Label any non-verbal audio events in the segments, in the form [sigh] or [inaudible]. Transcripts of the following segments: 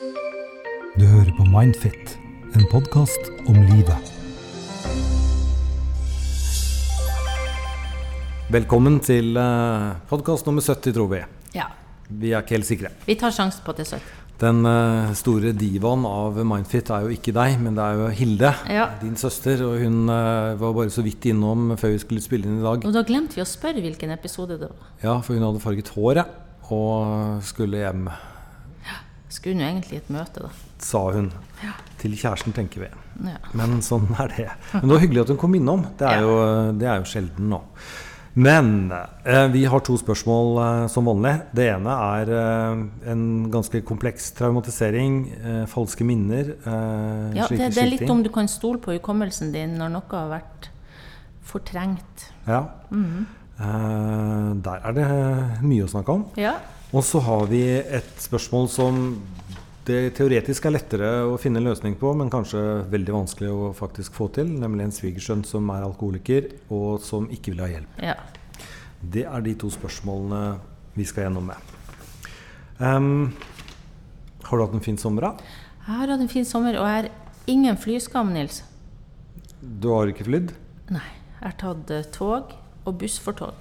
Du hører på Mindfit, en podkast om livet. Velkommen til uh, podkast nummer 70, tror vi. Ja. Vi er ikke helt sikre. Vi tar sjansen på at det er søtt. Den eh, store divaen av Mindfit er jo ikke deg, men det er jo Hilde, Ja. din søster. Og hun eh, var bare så vidt innom før vi skulle spille inn i dag. Og da glemte vi å spørre hvilken episode det var. Ja, for hun hadde farget håret og skulle hjem, Skulle jo egentlig i et møte, da. sa hun. Til kjæresten, tenker vi. Ja. Men sånn er det. Men det var hyggelig at hun kom innom. Det er Ja. jo, det er jo sjelden nå. Men eh, vi har to spørsmål eh, som vanlig. Det ene er eh, en ganske kompleks traumatisering. Eh, falske minner. Eh, Ja, det, det er litt om du kan stole på hukommelsen din når noe har vært fortrengt. Ja. Mhm. Eh, der er det mye å snakke om. Ja. Og så har vi et spørsmål som det teoretisk er lettere å finne en løsning på, men kanskje veldig vanskelig å faktisk få til. Nemlig en svigersønn som er alkoholiker, og som ikke vil ha hjelp. ja. Det er de to spørsmålene vi skal gjennom med. Um, har du hatt en fin sommer, da? Jeg har hatt en fin sommer, og jeg har ingen flyskam, Nils. Du har ikke flydd? Nei. Jeg har tatt eh, tog og buss for tog.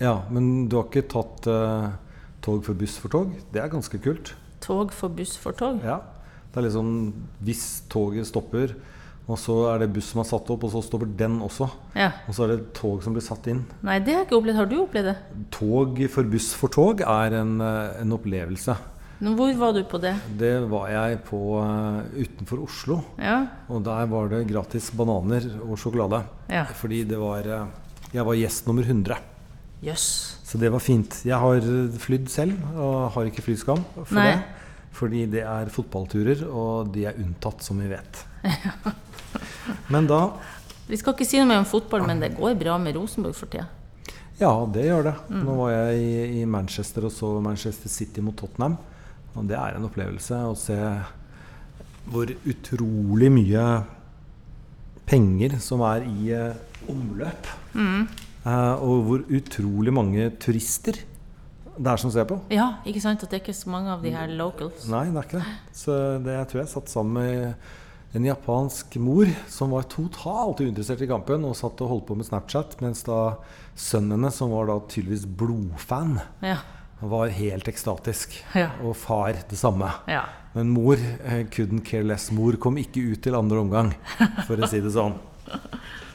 Ja, men du har ikke tatt eh, tog for buss for tog? Det er ganske kult. Tog for buss for tog. Ja. Det er liksom Hvis toget stopper, og så er det buss som er satt opp, og så stopper den også. Ja. Og så er det tog som blir satt inn. Nei, det har jeg ikke opplevd. Har du opplevd det? Tog for buss for tog er en, eh, en opplevelse. Men Hvor var du på det? Det var jeg på eh, utenfor Oslo. Ja. Og der var det gratis bananer og sjokolade. Ja. Fordi det var eh, Jeg var gjest nummer 100. Jøss. Så det var fint. Jeg har flydd selv og har ikke flyskam for Nei. det. Fordi det er fotballturer, og de er unntatt, som vi vet. [laughs] Men da Vi skal ikke si noe mer om fotball, men det går bra med Rosenborg for tida. Ja, det gjør det. Mm. Nå var jeg i, i Manchester og så Manchester City mot Tottenham. Og det er en opplevelse å se hvor utrolig mye penger som er i eh, omløp. Mm. Eh, og hvor utrolig mange turister det er som ser på. Ja, ikke sant? At det er ikke så mange av de her locals. Nei, det er ikke det. Så det jeg tror jeg satt sammen med en japansk mor som var totalt uinteressert i kampen og satt og holdt på med Snapchat, mens da sønnen hennes, som var da tydeligvis blodfan, Ja. var helt ekstatisk. Ja. Og far det samme. ja. Men mor eh, couldn't care less. Mor kom ikke ut til andre omgang, for å si det sånn. [laughs]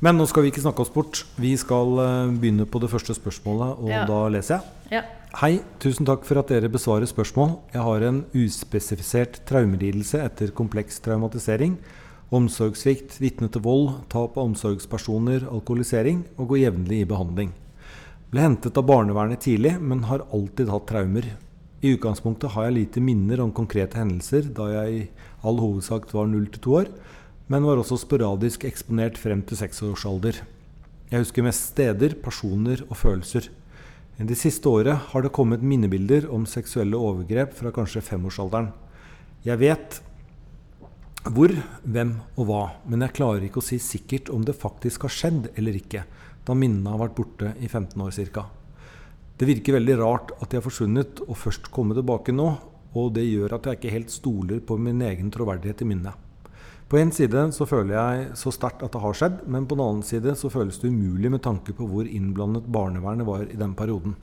Men nå skal vi ikke snakke oss bort. Vi skal eh, begynne på det første spørsmålet, og Ja. da leser jeg. ja. Hei, tusen takk for at dere besvarer spørsmål. Jeg har en uspesifisert traumelidelse etter kompleks traumatisering, omsorgssvikt, vitne til vold, tap av omsorgspersoner, alkoholisering og går jevnlig i behandling. Ble hentet av barnevernet tidlig, men har alltid hatt traumer. I utgangspunktet har jeg lite minner om konkrete hendelser, da jeg i all hovedsak var 0 til 2 år, men var også sporadisk eksponert frem til seksårsalder. Jeg husker mest steder, personer og følelser. Det siste året har det kommet minnebilder om seksuelle overgrep fra kanskje femårsalderen. Jeg vet hvor, hvem og hva, men jeg klarer ikke å si sikkert om det faktisk har skjedd eller ikke, da minnene har vært borte i 15 år ca. Det virker veldig rart at de har forsvunnet og først komme tilbake nå, og det gjør at jeg ikke helt stoler på min egen troverdighet i minnet. På en side så føler jeg så sterkt at det har skjedd, men på den annen side så føles det umulig med tanke på hvor innblandet barnevernet var i den perioden.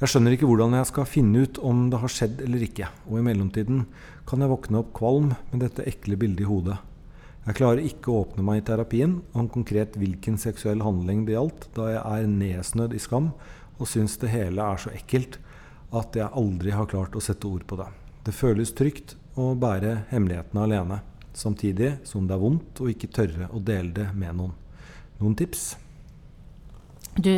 Jeg skjønner ikke hvordan jeg skal finne ut om det har skjedd eller ikke, og i mellomtiden kan jeg våkne opp kvalm med dette ekle bildet i hodet. Jeg klarer ikke å åpne meg i terapien om konkret hvilken seksuell handling det gjaldt, da jeg er nedsnødd i skam og syns det hele er så ekkelt at jeg aldri har klart å sette ord på det. Det føles trygt å bære hemmelighetene alene, samtidig som det er vondt å ikke tørre å dele det med noen. Noen tips? Du,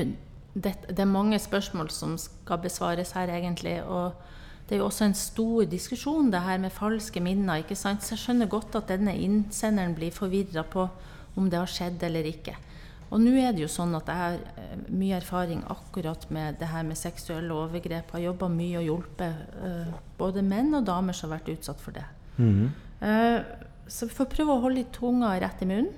det, det er mange spørsmål som skal besvares her, egentlig. Og det er jo også en stor diskusjon, det her med falske minner. ikke sant? Så jeg skjønner godt at denne innsenderen blir forvirra på om det har skjedd eller ikke. Og nå er det jo sånn at jeg har eh, mye erfaring akkurat med det her med seksuelle overgrep. Jeg har jobba mye og hjulpet uh, både menn og damer som har vært utsatt for det. Eh, så vi får prøve å holde litt tunga rett i munnen.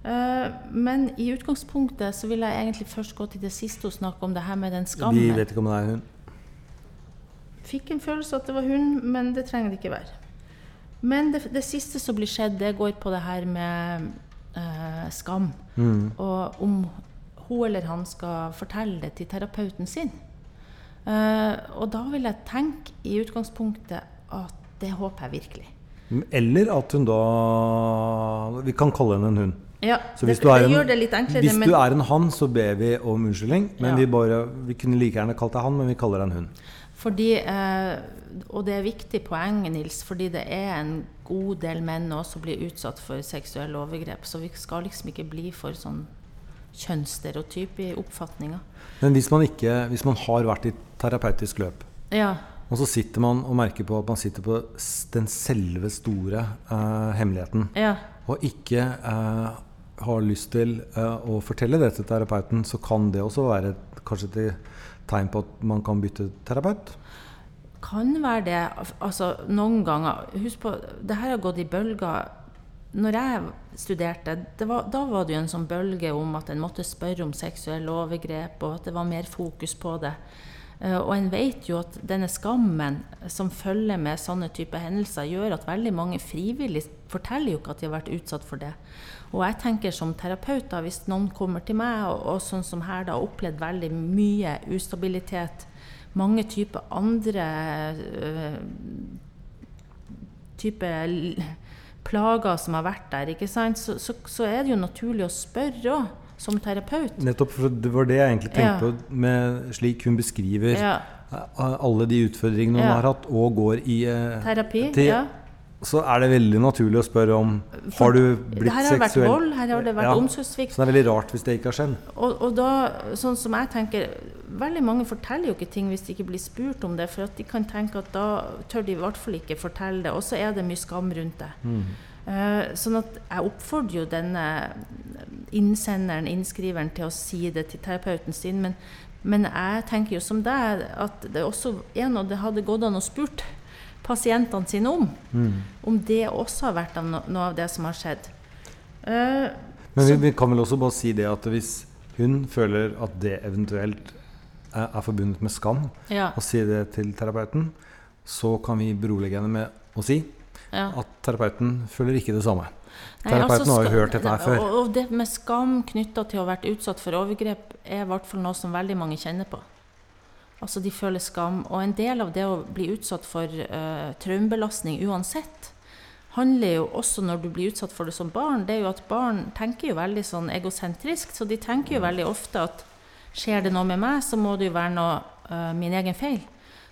Eh, men i utgangspunktet så vil jeg egentlig først gå til det siste og snakke om det her med den skammen. Vi vet ikke om det er hun. fikk en følelse at det var hun, men det trenger det ikke være. Men det, det siste som blir skjedd, det går på det her med eh, skam. Mm. Og om hun eller han skal fortelle det til terapeuten sin. Eh, og da vil jeg tenke i utgangspunktet at det håper jeg virkelig. Eller at hun da Vi kan kalle henne en hund. Ja, Så det, du er, en, det enklere. hvis men, du er en han, så ber vi om unnskyldning. Men Ja. vi, bare, vi kunne like gjerne kalt deg han, men vi kaller deg en hund. Fordi, eh, og det er viktig poeng, Nils, fordi det er en god del menn også som blir utsatt for seksuelle overgrep. Så vi skal liksom ikke bli for sånn kjønnsstereotyp i oppfatninga. Men hvis man, ikke, hvis man har vært i terapeutisk løp, Ja, og så sitter man og merker på at man sitter på den selve store eh, hemmeligheten, ja, og ikke eh, har lyst til eh, å fortelle det til terapeuten, så kan det også være kanskje et tegn på at man kan bytte terapeut. kan være det. Altså, noen ganger Husk på, det her har gått i bølger. Når jeg studerte, det var, da var det jo en sånn bølge om at en måtte spørre om seksuelle overgrep, og at det var mer fokus på det. Eh, og en vet jo at denne skammen som følger med sånne type hendelser, gjør at veldig mange frivillig forteller jo ikke at de har vært utsatt for det. Og jeg tenker som terapeut, da, hvis noen kommer til meg, og, og sånn som her da, har opplevd veldig mye ustabilitet, mange typer andre øh, typer plager som har vært der? Så, så, så er det jo naturlig å spørre òg, som terapeut. Nettopp, for det var det jeg egentlig tenkte Ja. på med slik hun beskriver Ja, alle de utfordringene hun Ja. har hatt, og går i eh, terapi. til- ja. Så er det veldig naturlig å spørre om Har du blitt Her har det vært vold, her har det vært omsorgssvikt. Så det er veldig rart hvis det ikke har skjedd. Og, og da, sånn som jeg tenker Veldig mange forteller jo ikke ting hvis de ikke blir spurt om det, for at de kan tenke at da tør de i hvert fall ikke fortelle det. Og så er det mye skam rundt det. Eh, sånn at jeg oppfordrer jo denne innsenderen, innskriveren, til å si det til terapeuten sin. Men, men jeg tenker jo som deg at det også er noe det hadde gått an å spurt pasientene sine om. Om det også har vært noe av det som har skjedd. Uh, Men vi, vi kan vel også bare si det at hvis hun føler at det eventuelt er, er forbundet med skam, ja, og sier det til terapeuten, så kan vi berolige henne med å si ja. at terapeuten føler ikke det samme. Nei, Terapeuten altså, har jo hørt dette her før. Og, og det med skam knytta til å ha vært utsatt for overgrep, er i hvert fall noe som veldig mange kjenner på. Altså De føler skam. Og en del av det å bli utsatt for uh, traumebelastning uansett, handler jo også når du blir utsatt for det som barn, det er jo at barn tenker jo veldig sånn egosentrisk. Så de tenker jo veldig ofte at skjer det noe med meg, så må det jo være noe uh, min egen feil.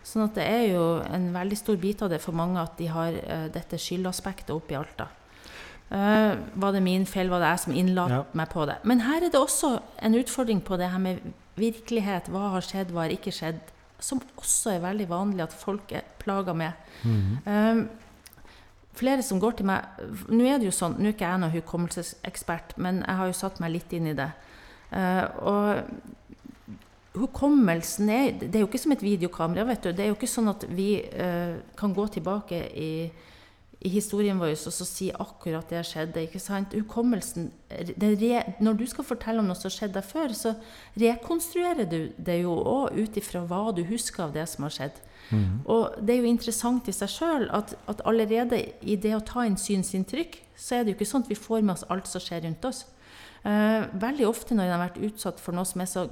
Sånn at det er jo en veldig stor bit av det for mange at de har eh, dette skyldaspektet oppi alt. da. Eh, var det min feil? Var det jeg som innla Ja. meg på det? Men her er det også en utfordring på det her med virkelighet. Hva har skjedd, hva har ikke skjedd? Som også er veldig vanlig at folk er plaga med. Eh, flere som går til meg Nå er det jo sånn, nå er ikke jeg noen hukommelsesekspert, men jeg har jo satt meg litt inn i det. Uh, og hukommelsen er Det er jo ikke som et videokamera. vet du. Det er jo ikke sånn at vi eh, kan gå tilbake i, i historien vår og så si akkurat det skjedde. ikke sant? Hukommelsen re, Når du skal fortelle om noe som skjedde deg før, så rekonstruerer du det jo òg ut ifra hva du husker av det som har skjedd. Og det er jo interessant i seg sjøl at, at allerede i det å ta inn synsinntrykk, så er det jo ikke sånn at vi får med oss alt som skjer rundt oss. Eh, veldig ofte når en har vært utsatt for noe som er så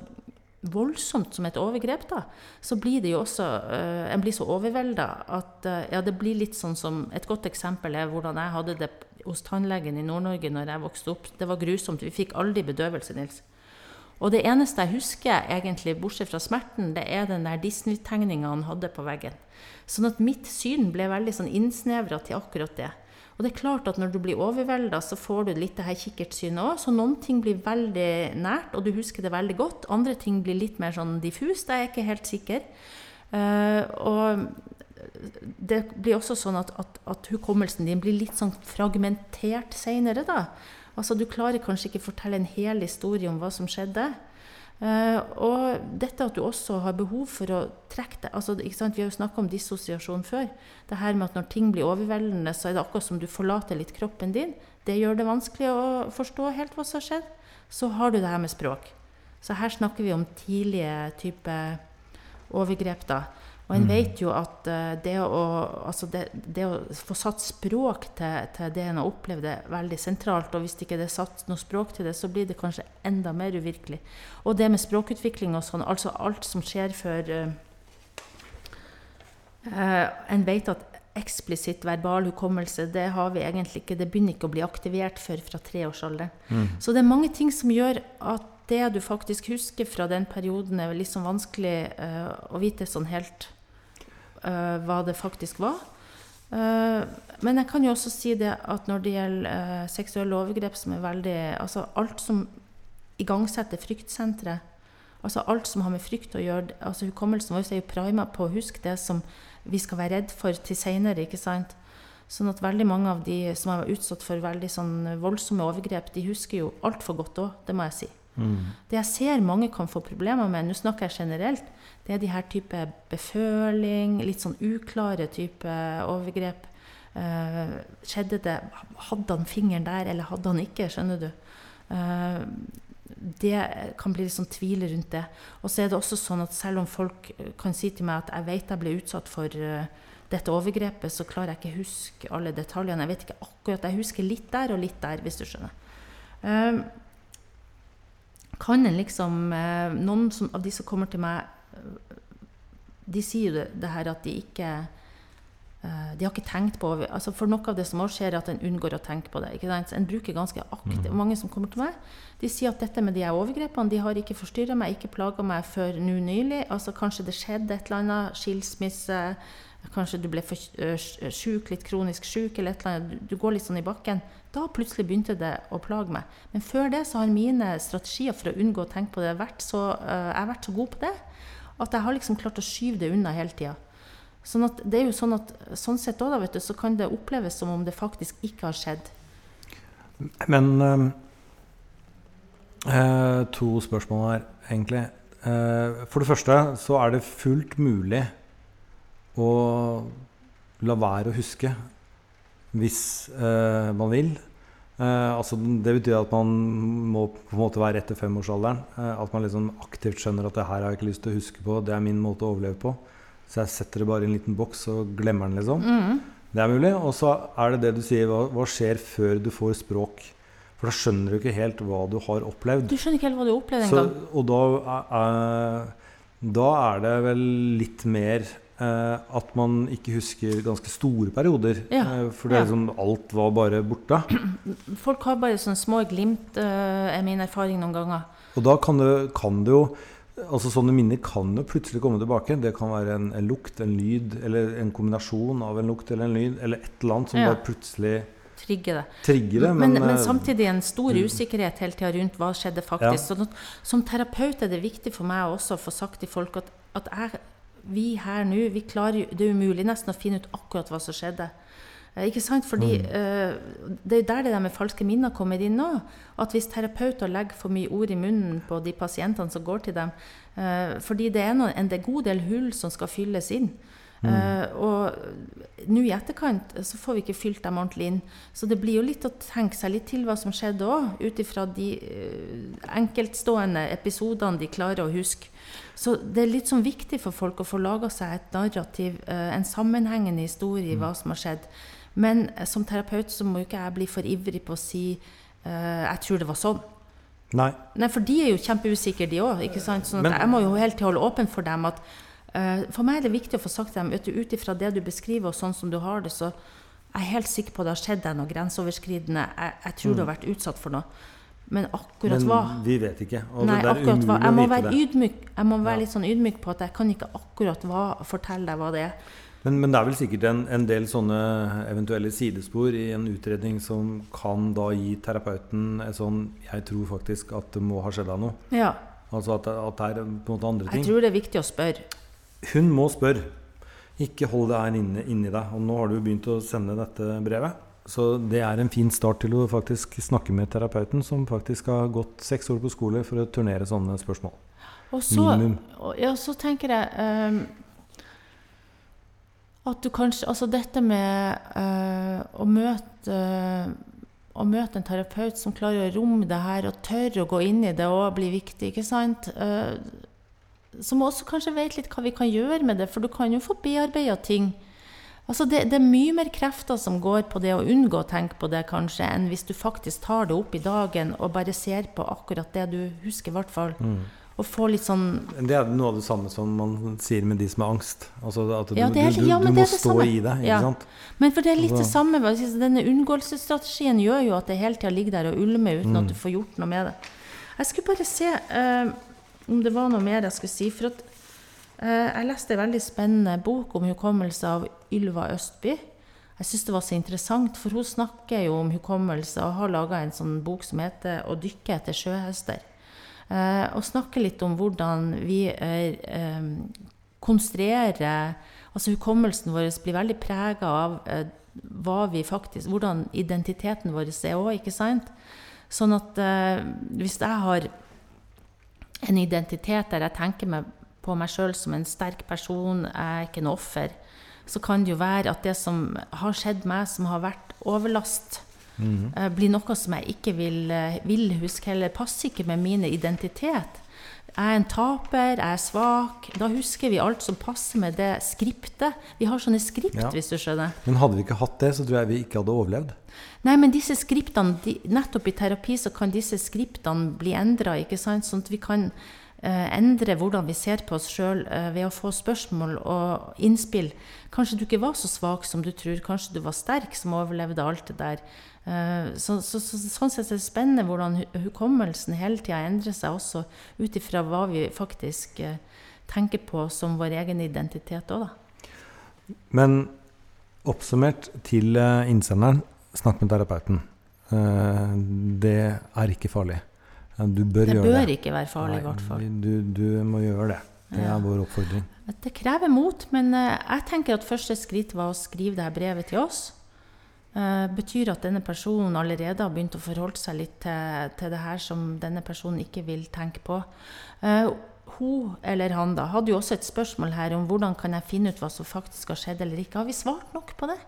voldsomt som et overgrep, da, så blir det jo også uh, En blir så overvelda at uh, Ja, det blir litt sånn som Et godt eksempel er hvordan jeg hadde det hos tannlegen i Nord-Norge når jeg vokste opp. Det var grusomt. Vi fikk aldri bedøvelse, Nils. Og det eneste jeg husker, egentlig, bortsett fra smerten, det er den der Disney-tegninga han hadde på veggen. Sånn at mitt syn ble veldig sånn innsnevra til akkurat det. Og det er klart at når du blir overvelda, så får du litt det her kikkertsynet òg. Så noen ting blir veldig nært, og du husker det veldig godt. Andre ting blir litt mer sånn diffust. Jeg er ikke helt sikker. Uh, og det blir også sånn at, at, at hukommelsen din blir litt sånn fragmentert seinere, da. Altså, du klarer kanskje ikke fortelle en hel historie om hva som skjedde. Eh, og dette at du også har behov for å trekke det altså, ikke sant? Vi har jo snakka om dissosiasjon før. Det her med at når ting blir overveldende, så er det akkurat som du forlater litt kroppen din. Det gjør det vanskelig å forstå helt hva som har skjedd. Så har du det her med språk. Så her snakker vi om tidlige type overgrep, da. Og en vet jo at uh, det, å, altså det, det, å, få satt språk til, til, det en har opplevd, er veldig sentralt. Og hvis det ikke er satt noe språk til det, så blir det kanskje enda mer uvirkelig. Og det med språkutvikling og sånn, altså alt som skjer før uh, uh, En vet at eksplisitt verbal hukommelse, det har vi egentlig ikke. Det begynner ikke å bli aktivert før fra treårsalderen. Mm. Så det er mange ting som gjør at det du faktisk husker fra den perioden, er litt sånn vanskelig uh, å vite sånn helt uh, hva det faktisk var. Uh, men jeg kan jo også si det at når det gjelder seksuelle overgrep, som er veldig Altså alt som igangsetter fryktsenteret, altså alt som har med frykt å gjøre altså Hukommelsen vår er jo prima på å huske det som vi skal være redd for til seinere. Sånn at veldig mange av de som har vært utsatt for veldig sånn voldsomme overgrep, de husker jo altfor godt òg, det må jeg si. Mm. Det jeg ser mange kan få problemer med, nå snakker jeg generelt, det er de her type beføling, litt sånn uklare type overgrep. Uh, skjedde det Hadde han fingeren der, eller hadde han ikke? Skjønner du? Uh, det kan bli litt sånn tvil rundt det. Og så er det også sånn at selv om folk kan si til meg at jeg vet jeg ble utsatt for uh, dette overgrepet, så klarer jeg ikke huske alle detaljene. Jeg vet ikke akkurat, jeg husker litt der og litt der, hvis du skjønner. Uh, kan en liksom uh, Noen som, av de som kommer til meg, de sier jo det, det her at de ikke de har ikke tenkt på altså For noe av det som også skjer, er at en unngår å tenke på det. ikke sant? En bruker ganske aktivt. Mm. Mange som kommer til meg, de sier at dette med de her overgrepene de har ikke forstyrra meg, ikke plaga meg før nå nylig. Altså Kanskje det skjedde et eller annet, skilsmisse, kanskje du ble for syk, litt kronisk syk, eller et eller annet. Du, du går litt sånn i bakken. Da plutselig begynte det å plage meg. Men før det så har mine strategier for å unngå å tenke på det vært så, uh, jeg har vært så god på det at jeg har liksom klart å skyve det unna hele tida. Sånn at det er jo sånn at sånn sett også, så kan det oppleves som om det faktisk ikke har skjedd. Men uh Eh, to spørsmål her, egentlig. Eh, for det første så er det fullt mulig å la være å huske hvis eh, man vil. Eh, altså, det betyr at man må på en måte være etter femårsalderen. Eh, at man liksom aktivt skjønner at det her har jeg ikke lyst til å huske på. Det er min måte å overleve på. Så jeg setter det bare i en liten boks og glemmer den, liksom. Mm. Det er mulig. Og så er det det du sier. Hva, hva skjer før du får språk? For da skjønner du ikke helt hva du har opplevd. Du skjønner ikke helt hva du har opplevd engang. Og da er, da er det vel litt mer eh, at man ikke husker ganske store perioder. Ja, eh, for det er liksom, alt var bare borte. [clears throat] Folk har bare sånne små glimt, eh, er min erfaring noen ganger. Og da kan det, kan det jo Altså Sånne minner kan jo plutselig komme tilbake. Det kan være en, en, lukt, en lyd, eller en kombinasjon av en lukt eller en lyd, eller et eller annet som ja. bare plutselig trigge det. Trigger det men, men, men, eh, samtidig en stor usikkerhet hele tida rundt hva skjedde faktisk. Ja. Så, som terapeut er det viktig for meg også å få sagt til folk at, at jeg, vi her nå vi klarer, Det er umulig nesten å finne ut akkurat hva som skjedde. Eh, ikke sant? Fordi mm. uh, Det er der det der med falske minner kommer inn nå. At hvis terapeuter legger for mye ord i munnen på de pasientene som går til dem uh, Fordi det er en, er god del hull som skal fylles inn. Mm. Uh, og nå i etterkant så får vi ikke fylt dem ordentlig inn. Så det blir jo litt å tenke seg litt til hva som skjedde òg, ut ifra de uh, enkeltstående episodene de klarer å huske. Så det er litt sånn viktig for folk å få laga seg et narrativ, uh, en sammenhengende historie i mm. hva som har skjedd. Men som terapeut så må jo ikke jeg bli for ivrig på å si 'jeg tror det var sånn'. Nei. Nei, For de er jo kjempeusikre, de òg. Sånn jeg må jo helt holde åpen for dem at for meg er det viktig å få sagt til dem at ut ifra det du beskriver, og sånn som du har det, så er jeg helt sikker på at det har skjedd deg noe grenseoverskridende. Jeg, jeg tror mm. du har vært utsatt for noe. Men akkurat hva Men vi vet ikke. Og Nei, akkurat hva. Jeg må være ydmyk Jeg må være litt sånn ydmyk på at jeg kan ikke akkurat hva, fortelle deg hva det er. Men, men, det er vel sikkert en, en, del sånne eventuelle sidespor i en utredning som kan da gi terapeuten et sånn Jeg tror faktisk at det må ha skjedd deg noe. Ja. Altså at, at, det er på en måte andre ting. Jeg tror det er viktig å spørre. Hun må spørre. Ikke hold det her inne, inni deg. Og nå har du begynt å sende dette brevet. Så det er en fin start til å faktisk snakke med terapeuten, som faktisk har gått seks år på skole for å turnere sånne spørsmål. Og så, Minimum. Ja, så tenker jeg um, at du kanskje Altså dette med uh, å møte uh, å møte en terapeut som klarer å romme det her og tørre å gå inn i det og bli viktig, ikke sant? Uh, som også kanskje vet litt hva vi kan gjøre med det, for du kan jo få bearbeida ting. Altså det, det, er mye mer krefter som går på det å unngå å tenke på det, kanskje, enn hvis du faktisk tar det opp i dagen og bare ser på akkurat det du husker, i hvert fall. Mm. Og få litt sånn Det er noe av det samme som man sier med de som har angst. Altså at du, ja, er, du, du, ja, du må stå samme. i det. ikke ja. sant? Men for det er litt altså. det samme. Denne unngåelsesstrategien gjør jo at det hele tida ligger der og ulmer uten mm. at du får gjort noe med det. Jeg skulle bare se uh, om det var noe mer jeg skulle si. For at, eh, jeg leste en veldig spennende bok om hukommelse av Ylva Østby. Jeg syns det var så interessant, for hun snakker jo om hukommelse og har laga en sånn bok som heter 'Å dykke etter sjøhester'. Eh, og snakker litt om hvordan vi uh, konstruerer Altså hukommelsen vår blir veldig prega av uh, hva vi faktisk, hvordan identiteten vår er òg, ikke sant? Sånn at hvis jeg har en identitet der jeg tenker meg på meg sjøl som en sterk person, jeg er ikke noe offer, så kan det jo være at det som har skjedd meg, som har vært overlast, Mm -hmm. blir noe som jeg ikke vil, eh, vil huske heller. Passer ikke med min identitet. Jeg er en taper, jeg er svak. Da husker vi alt som passer med det skriptet. Vi har sånne skript, ja. hvis du skjønner. Men hadde vi ikke hatt det, så tror jeg vi ikke hadde overlevd. Nei, men disse skriptene, de, nettopp i terapi så kan disse skriptene bli endra, sånn at vi kan eh, endre hvordan vi ser på oss sjøl eh, ved å få spørsmål og innspill. Kanskje du ikke var så svak som du tror, kanskje du var sterk som overlevde alt det der. Eh, så, så, så, sånn sett er det spennende hvordan hukommelsen hele tida endrer seg, også ut ifra hva vi faktisk eh, tenker på som vår egen identitet òg, da. Men oppsummert til eh, innsenderen, snakk med terapeuten. Det er ikke farlig. Du bør det gjøre det. Det bør ikke være farlig, i hvert fall. Du, du, må gjøre det. Det er ja. vår oppfordring. Det krever mot, men jeg tenker at første skritt var å skrive dette brevet til oss. Uh, betyr at denne personen allerede har begynt å forholde seg litt til, til det her som denne personen ikke vil tenke på. Uh, hun eller han da, hadde jo også et spørsmål her om hvordan kan jeg finne ut hva som faktisk har skjedd eller ikke. Har vi svart nok på det?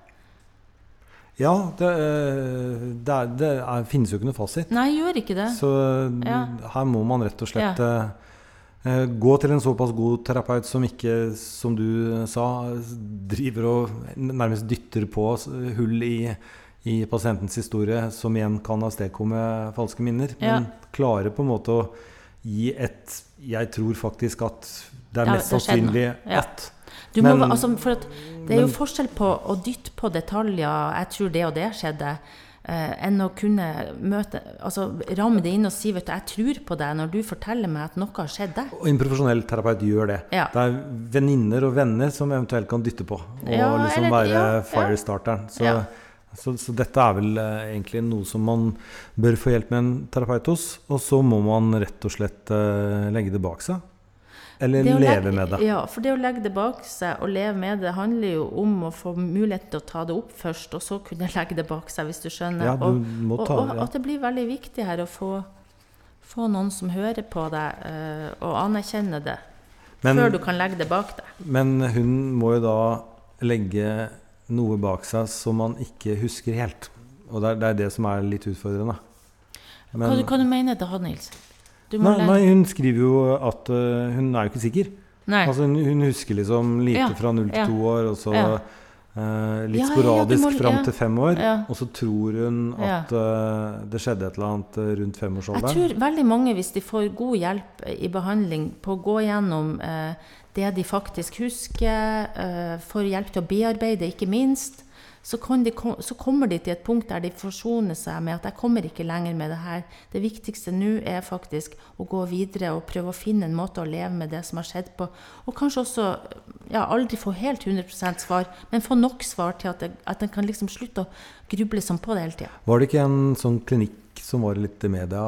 Ja, det, eh, det, er, det er, finnes jo ikke noe fasit. Nei, gjør ikke det. Så ja. her må man rett og slett ja. Eh, gå til en såpass god terapeut som ikke, som du sa, driver og nærmest dytter på hull i, i pasientens historie, som igjen kan avstedkomme falske minner. Ja. Men klare på en måte å gi et Jeg tror faktisk at det er mest sannsynlig at men, må, altså, Det er jo forskjell på å dytte på detaljer 'Jeg tror det og det skjedde' eh, enn å kunne møte, altså, ramme det inn og si vet du, 'jeg tror på deg' når du forteller meg at noe har skjedd deg. Og en profesjonell terapeut gjør det. Ja. Det er venninner og venner som eventuelt kan dytte på og ja, liksom være ja, firestarteren. Så, så, så, dette er vel uh, egentlig noe som man bør få hjelp med en terapeut hos. Og så må man rett og slett uh, legge det bak seg. Eller leve legge, med det. Ja, for det å legge det bak seg og leve med det handler jo om å få mulighet til å ta det opp først, og så kunne legge det bak seg, hvis du skjønner. Ja, du må ta, og, og, og at det blir veldig viktig her å få, få noen som hører på deg, uh, og anerkjenner det. Men, før du kan legge det bak deg. Men hun må jo da legge noe bak seg som man ikke husker helt. Og det er det, er det som er litt utfordrende. Men, hva, hva du mener du da, Nils? Nei, nei, hun skriver jo at uh, hun er jo ikke sikker. Altså, hun, hun, husker liksom lite ja. fra null til to år, og så uh, litt sporadisk må, fram til fem år. Og så tror hun at uh, det skjedde et eller annet rundt femårsalderen. Jeg tror veldig mange, hvis de får god hjelp i behandling på å gå gjennom det de faktisk husker, får hjelp til å bearbeide, ikke minst, så, de, så, kommer de til et punkt der de forsoner seg med at jeg kommer ikke lenger med det her. Det viktigste nå er faktisk å gå videre og prøve å finne en måte å leve med det som har skjedd på. Og kanskje også ja, aldri få helt 100% svar, men få nok svar til at, det, at en kan liksom slutte å gruble sånn på det hele tida. Var det ikke en sånn klinikk som var litt i media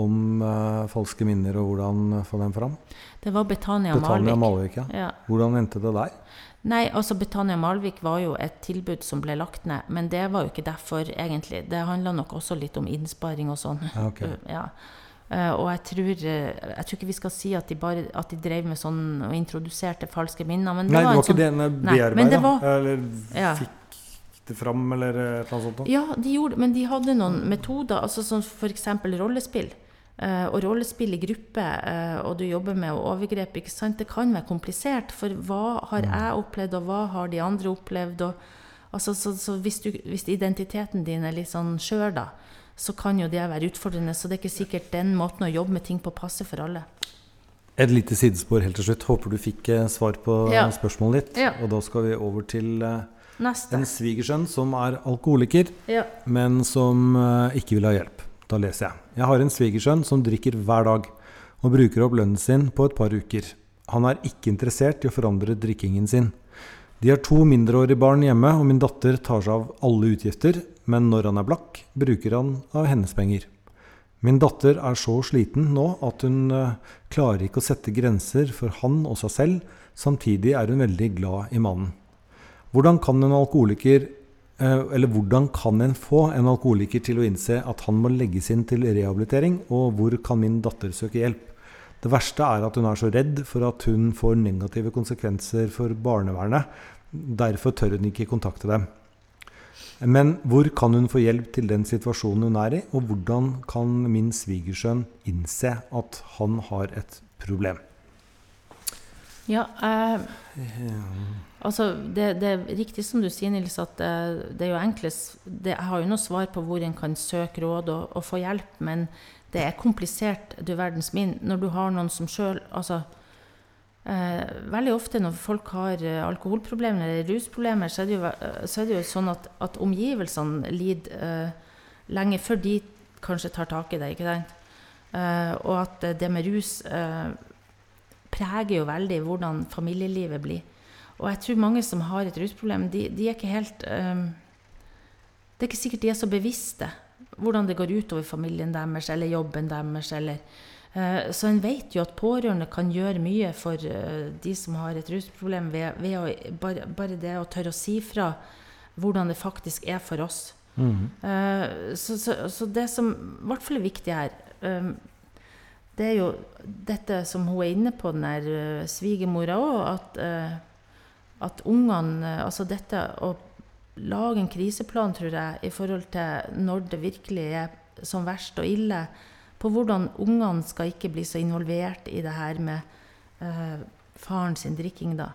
om uh, falske minner og hvordan få dem fram? Det var Betania, Betania Malvik. ja. ja. Hvordan endte det der? Nei, altså Betania Malvik var jo et tilbud som ble lagt ned, men det var jo ikke derfor, egentlig. Det handla nok også litt om innsparing og sånn. Okay. [laughs] Ja. Uh, og jeg tror, uh, jeg tror ikke vi skal si at de, bare, at de drev med sånn og introduserte falske minner. Men det nei, var det var ikke sånn, det bearbeida? Eller ja. fikk det fram, eller et eller annet sånt? Ja, de gjorde, men de hadde noen metoder, altså som f.eks. rollespill. Eh, og rollespill i gruppe, eh, og du jobber med overgrep, ikke sant? det kan være komplisert. For hva har jeg opplevd, og hva har de andre opplevd? Og, altså, så, så hvis, du, hvis identiteten din er litt sånn skjør, da, så kan jo det være utfordrende. Så det er ikke sikkert den måten å jobbe med ting på passer for alle. Et lite sidespor helt til slutt. Håper du fikk eh, svar på Ja. spørsmålet ditt. Ja. Og da skal vi over til Neste. en svigersønn som er alkoholiker, Ja. men som ikke vil ha hjelp. Da leser jeg. Jeg har en svigersønn som drikker hver dag, og bruker opp lønnen sin på et par uker. Han er ikke interessert i å forandre drikkingen sin. De har to mindreårige barn hjemme, og min datter tar seg av alle utgifter, men når han er blakk, bruker han av hennes penger. Min datter er så sliten nå at hun eh, klarer ikke å sette grenser for han og seg selv, samtidig er hun veldig glad i mannen. Hvordan kan en alkoholiker eller hvordan kan en få en alkoholiker til å innse at han må legges inn til rehabilitering, og hvor kan min datter søke hjelp? Det verste er at hun er så redd for at hun får negative konsekvenser for barnevernet. Derfor tør hun ikke kontakte dem. Men hvor kan hun få hjelp til den situasjonen hun er i, og hvordan kan min svigersønn innse at han har et problem? Ja, eh, altså det, det er riktig som du sier, Nils, at det, det er jo enklest det, Jeg har jo noe svar på hvor en kan søke råd og, og få hjelp, men det er komplisert, du verdens min, når du har noen som sjøl Altså eh, Veldig ofte når folk har eh, alkoholproblemer eller rusproblemer, så er det jo, så er jo sånn at, at omgivelsene lider eh, lenge før de kanskje tar tak i det. ikke sant? Eh, og at eh, det med rus eh, preger jo veldig hvordan familielivet blir. Og jeg tror mange som har et rusproblem, de, de er ikke helt um, Det er ikke sikkert de er så bevisste hvordan det går utover familien deres eller jobben deres. Eller, uh, så en vet jo at pårørende kan gjøre mye for uh, de som har et rusproblem, ved, ved å, bare, bare det å tørre å si fra hvordan det faktisk er for oss. Eh, så, så, så det som i hvert fall er viktig her ehm, det er jo dette som hun er inne på, den der uh, svigermora òg, at, eh, at ungene eh, Altså dette å lage en kriseplan, tror jeg, i forhold til når det virkelig er som verst og ille, på hvordan ungene skal ikke bli så involvert i det her med eh, faren sin drikking, da.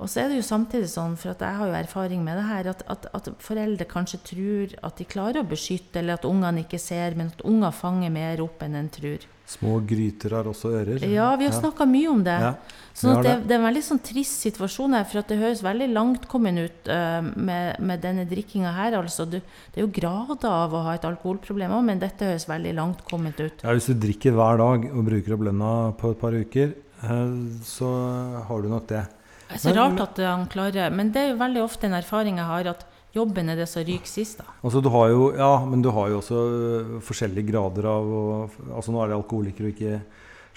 Og så er det jo samtidig sånn, for jeg har jo erfaring med det her, at, at, at foreldre kanskje tror at de klarer å beskytte, eller at ungene ikke ser, men at unger fanger mer opp enn en tror. Små gryter har også ører. Ja, vi har snakka mye om det. Ja, Sånn at det, det. er en veldig sånn trist situasjon her, for det høres veldig langtkommen ut uh, med, med denne drikkinga her. Altså, du, det er jo grader av å ha et alkoholproblem òg, men dette høres veldig langtkomment ut. Ja, Hvis du drikker hver dag og bruker opp lønna på et par uker, uh, så har du nok det. Det er så rart at han klarer Men det er jo veldig ofte en erfaring jeg har, at jobben er det som ryker sist, da. Altså, du har jo, ja, men du har jo også forskjellige grader av og, altså Nå er det alkoholiker og ikke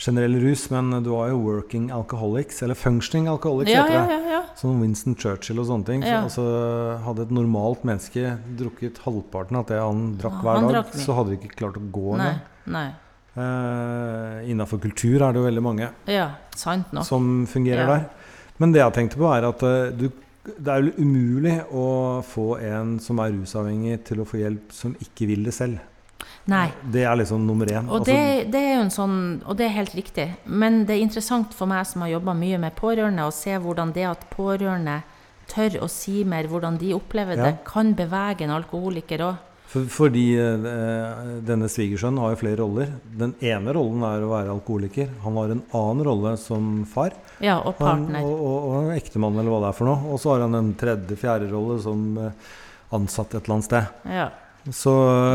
generell rus, men du har jo working alcoholics, eller functioning alcoholics, Ja, heter det. ja. ja. Som Winston Churchill og sånne ting. Ja. Så, altså, hadde et normalt menneske drukket halvparten av det han drakk Ja, hver han dag, drakk så hadde de ikke klart å gå Nei. engang. nei. Eh, Innafor kultur er det jo veldig mange Ja, sant nok. som fungerer Ja. der. Men det jeg tenkte på, er at uh, du, det er jo umulig å få en som er rusavhengig, til å få hjelp som ikke vil det selv. Nei. Det er liksom nummer én. Og det, det er jo en sånn, og det er helt riktig. Men det er interessant for meg som har jobba mye med pårørende, å se hvordan det at pårørende tør å si mer hvordan de opplever Ja. det, kan bevege en alkoholiker òg. For, fordi eh, denne svigersønnen har jo flere roller. Den ene rollen er å være alkoholiker. Han har en annen rolle som far. Ja, og partner. Han, og, og, og ektemann, eller hva det er for noe. Og så har han en tredje-fjerde rolle som eh, ansatt et eller annet sted. Ja. Så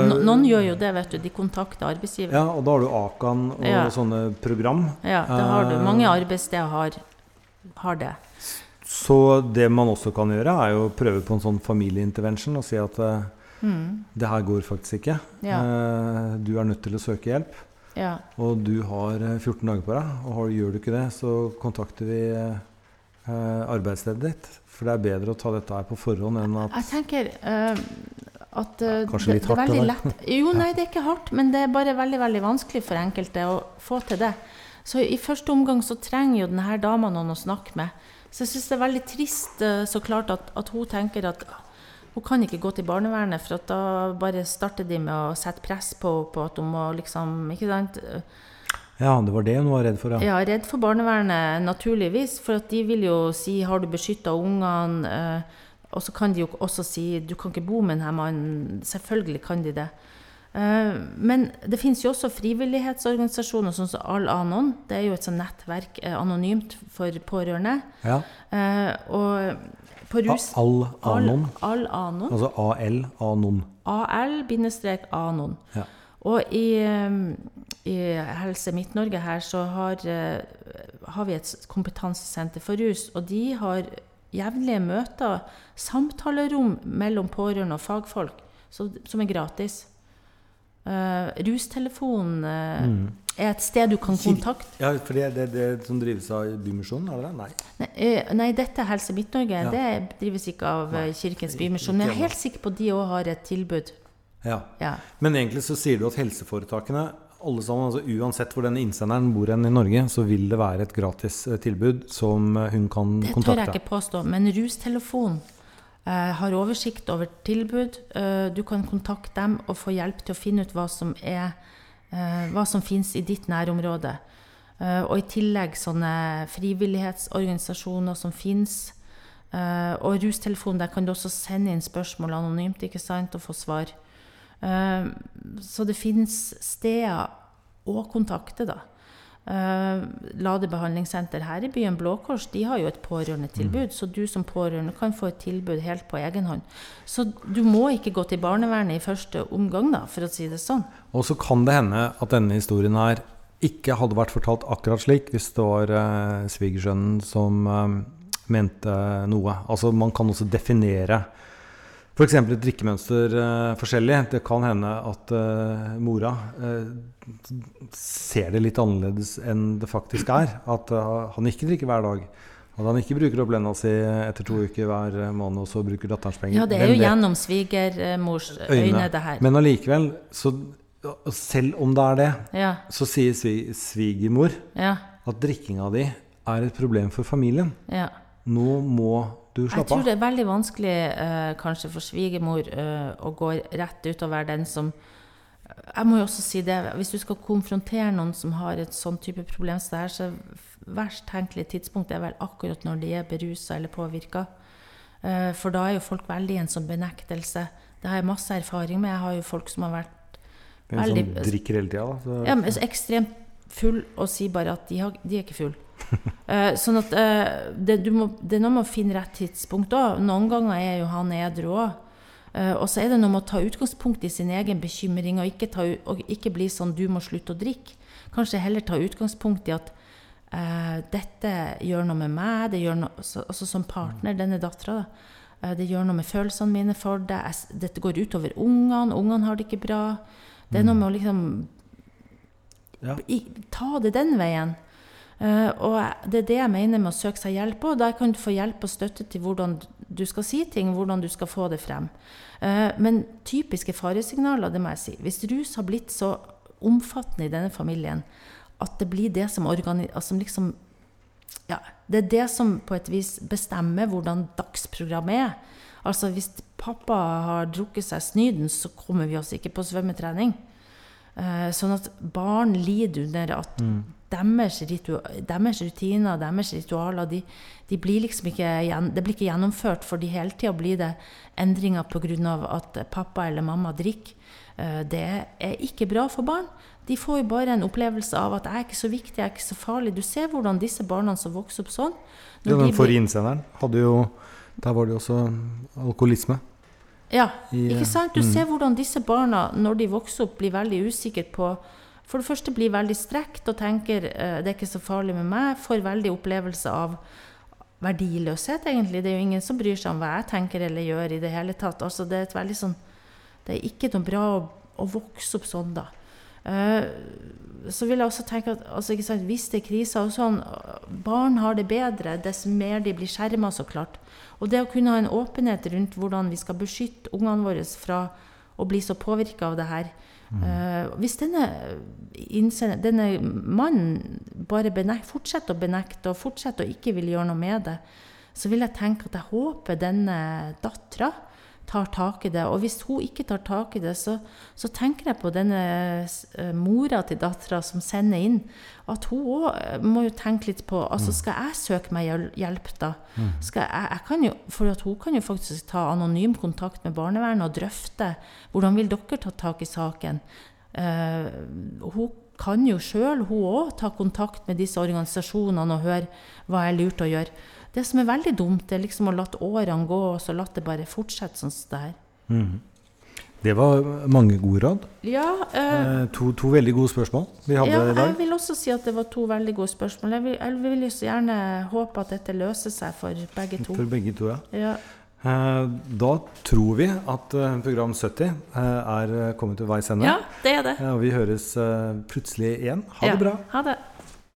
No, noen gjør jo det, vet du. De kontakter arbeidsgiver. Ja, og da har du Akan og Ja. sånne program. Ja, det har du. Eh, Mange arbeidssteder har, har det. Så det man også kan gjøre, er jo å prøve på en sånn familieintervention og si at eh, Mm. det her går faktisk ikke. Ja. Eh, du er nødt til å søke hjelp. Ja. Og du har eh, 14 dager på deg. Og har, gjør du ikke det, så kontakter vi eh, eh, arbeidsstedet ditt. For det er bedre å ta dette her på forhånd enn at Jeg tenker uh, at eh, Kanskje det, litt det er hardt, det lett Jo, nei, det er ikke hardt, men det er bare veldig veldig vanskelig for enkelte å få til det. Så i første omgang så trenger jo denne dama noen å snakke med. Så jeg syns det er veldig trist eh, så klart at, at hun tenker at Hun kan ikke gå til barnevernet, for at da bare starter de med å sette press på på at hun må liksom Ikke sant? Ja, det var det hun var redd for, ja. Ja, redd for barnevernet, naturligvis. For at de vil jo si 'har du beskytta ungene'? Eh, og så kan de jo også si 'du kan ikke bo med denne mannen'. Selvfølgelig kan de det. Eh, men det finnes jo også frivillighetsorganisasjoner, sånn som Al-Anon. Det er jo et sånt nettverk eh, anonymt for pårørende. ja. Eh, og på rus... Al-Anon. Al-Anon. Altså AL-Anon. AL-Anon. Ja. Og i, eh, i Helse Midt-Norge her så har, eh, har vi et kompetansesenter for rus, og de har jevnlige møter, samtalerom mellom pårørende og fagfolk, så, som er gratis. Uh, Rustelefonen uh, Mm. Er et sted du kan kontakte Ja, for det det, det som drives av Bymisjonen, er det det? Nei. Nei, nei, dette er Helse Midt-Norge. Ja. Det drives ikke av nei. Kirkens Bymisjon. Men jeg er helt sikker på at de òg har et tilbud. Ja. Ja. Men egentlig så sier du at helseforetakene, alle sammen, altså uansett hvor denne innsenderen bor hen i Norge, så vil det være et gratis tilbud som hun kan Det tør jeg ikke påstå. Men Rustelefon har oversikt over tilbud. Du kan kontakte dem og få hjelp til å finne ut hva som, er, hva som finnes i ditt nærområde. Eh, og i tillegg sånne frivillighetsorganisasjoner som finnes. Eh, og Rustelefon, der kan du også sende inn spørsmål anonymt ikke sant, og få svar. Eh, så det finnes steder å kontakte, da. Uh, Lade behandlingssenter her i byen, Blå Kors, de har jo et pårørendetilbud. Så du som pårørende kan få et tilbud helt på egen hånd. Så du må ikke gå til barnevernet i første omgang, da, for å si det sånn. Og så kan det hende at denne historien her ikke hadde vært fortalt akkurat slik hvis det var eh, svigersønnen som eh, mente noe. Altså man kan også definere f.eks. et drikkemønster uh, forskjellig. Det kan hende at uh, mora uh, ser det litt annerledes enn det faktisk er. At han ikke drikker hver dag. At han ikke bruker opp lønna si etter to uker hver måned, og så bruker datterens penger. Ja, det er jo gjennom svigermors øyne, det her. Men allikevel, så selv om det er det, Ja, så sier svi- svigermor ja, at drikkinga di er et problem for familien. ja. Nå må du Jeg tror det er veldig vanskelig eh, kanskje for svigermor eh, å gå rett ut og være den som Jeg må jo også si det, hvis du skal konfrontere noen som har et sånn type problem som det her, så verst tenkelig tidspunkt er vel akkurat når de er berusa eller påvirka. Eh, for da er jo folk veldig i en sånn benektelse. Det har jeg masse erfaring med. Jeg har jo folk som har vært En som drikker hele tida. da, så- ja, men så ekstremt full og sier bare at de, har, de er ikke full. [laughs] Eh, sånn at uh, det, du må, det er noe med å finne rett tidspunkt òg. Noen ganger er jo han edru òg. og så er det noe med å ta utgangspunkt i sin egen bekymring, og ikke, ta, og ikke bli sånn 'du må slutte å drikke'. Kanskje heller ta utgangspunkt i at eh, dette gjør noe med meg, det gjør noe, så, altså som partner, denne dattera. Eh, det gjør noe med følelsene mine for det. Jeg, dette går utover ungene. Ungene har det ikke bra. Det er noe med å liksom Ja. ta det den veien. Eh, og det er det jeg mener med å søke seg hjelp. Og der kan du få hjelp og støtte til hvordan du skal si ting, hvordan du skal få det frem. Eh, men typiske faresignaler, det må jeg si. Hvis rus har blitt så omfattende i denne familien at det blir det som, organi liksom ja, Det er det som på et vis bestemmer hvordan dagsprogrammet er. Altså Hvis pappa har drukket seg snyden, så kommer vi oss ikke på svømmetrening. Eh, sånn at barn lider under at deres, ritu deres rutiner, deres ritualer, de, de blir liksom ikke, det blir ikke gjennomført, For de hele tida blir det endringer pga. at pappa eller mamma drikker. Eh, det er ikke bra for barn. De får jo bare en opplevelse av at 'jeg er ikke så viktig, jeg er ikke så farlig'. Du ser hvordan disse barna som vokser opp sånn Ja, den blir- forrige innsenderen hadde jo Der var det jo også alkoholisme. Ja, I, ikke sant? Du mm. ser hvordan disse barna, når de vokser opp, blir veldig usikre på For det første blir veldig strekt og tenker eh, 'det er ikke så farlig med meg'. Får veldig opplevelse av verdiløshet, egentlig. Det er jo ingen som bryr seg om hva jeg tenker eller gjør i det hele tatt. Altså, det er et veldig sånn Det er ikke noe bra å, å vokse opp sånn, da. Eh, så vil jeg også tenke at altså, sant, hvis det er kriser og sånn Barn har det bedre dess mer de blir skjerma, så klart. Og det å kunne ha en åpenhet rundt hvordan vi skal beskytte ungene våre fra å bli så påvirka av det her. Eh, hvis denne, innsender- denne mannen bare benek, fortsetter å benekte og fortsetter å ikke vil gjøre noe med det, så vil jeg tenke at jeg håper denne dattera tar tak i det. Og hvis hun ikke tar tak i det, så, så tenker jeg på denne uh, mora til dattera som sender inn, at hun òg må jo tenke litt på altså Skal jeg søke meg hjelp, da? Skal jeg, jeg kan jo, for hun kan jo faktisk ta anonym kontakt med barnevernet og drøfte hvordan vil dere ta tak i saken. Uh, hun kan jo sjøl, hun òg, ta kontakt med disse organisasjonene og høre hva er lurt å gjøre. Det som er veldig dumt, er liksom å la årene gå og så la det bare fortsette sånn som det er. Mm. Det var mange gode råd. Ja, eh, to, to, veldig gode spørsmål vi hadde ja, i dag. Jeg vil også si at det var to veldig gode spørsmål. Jeg vil, jeg vil så gjerne håpe at dette løser seg for begge to. For begge to, ja. ja. Eh, da tror vi at eh, program 70 er kommet til veis ende. Ja, det er det. Og vi høres plutselig igjen. Ha det bra. Ha det.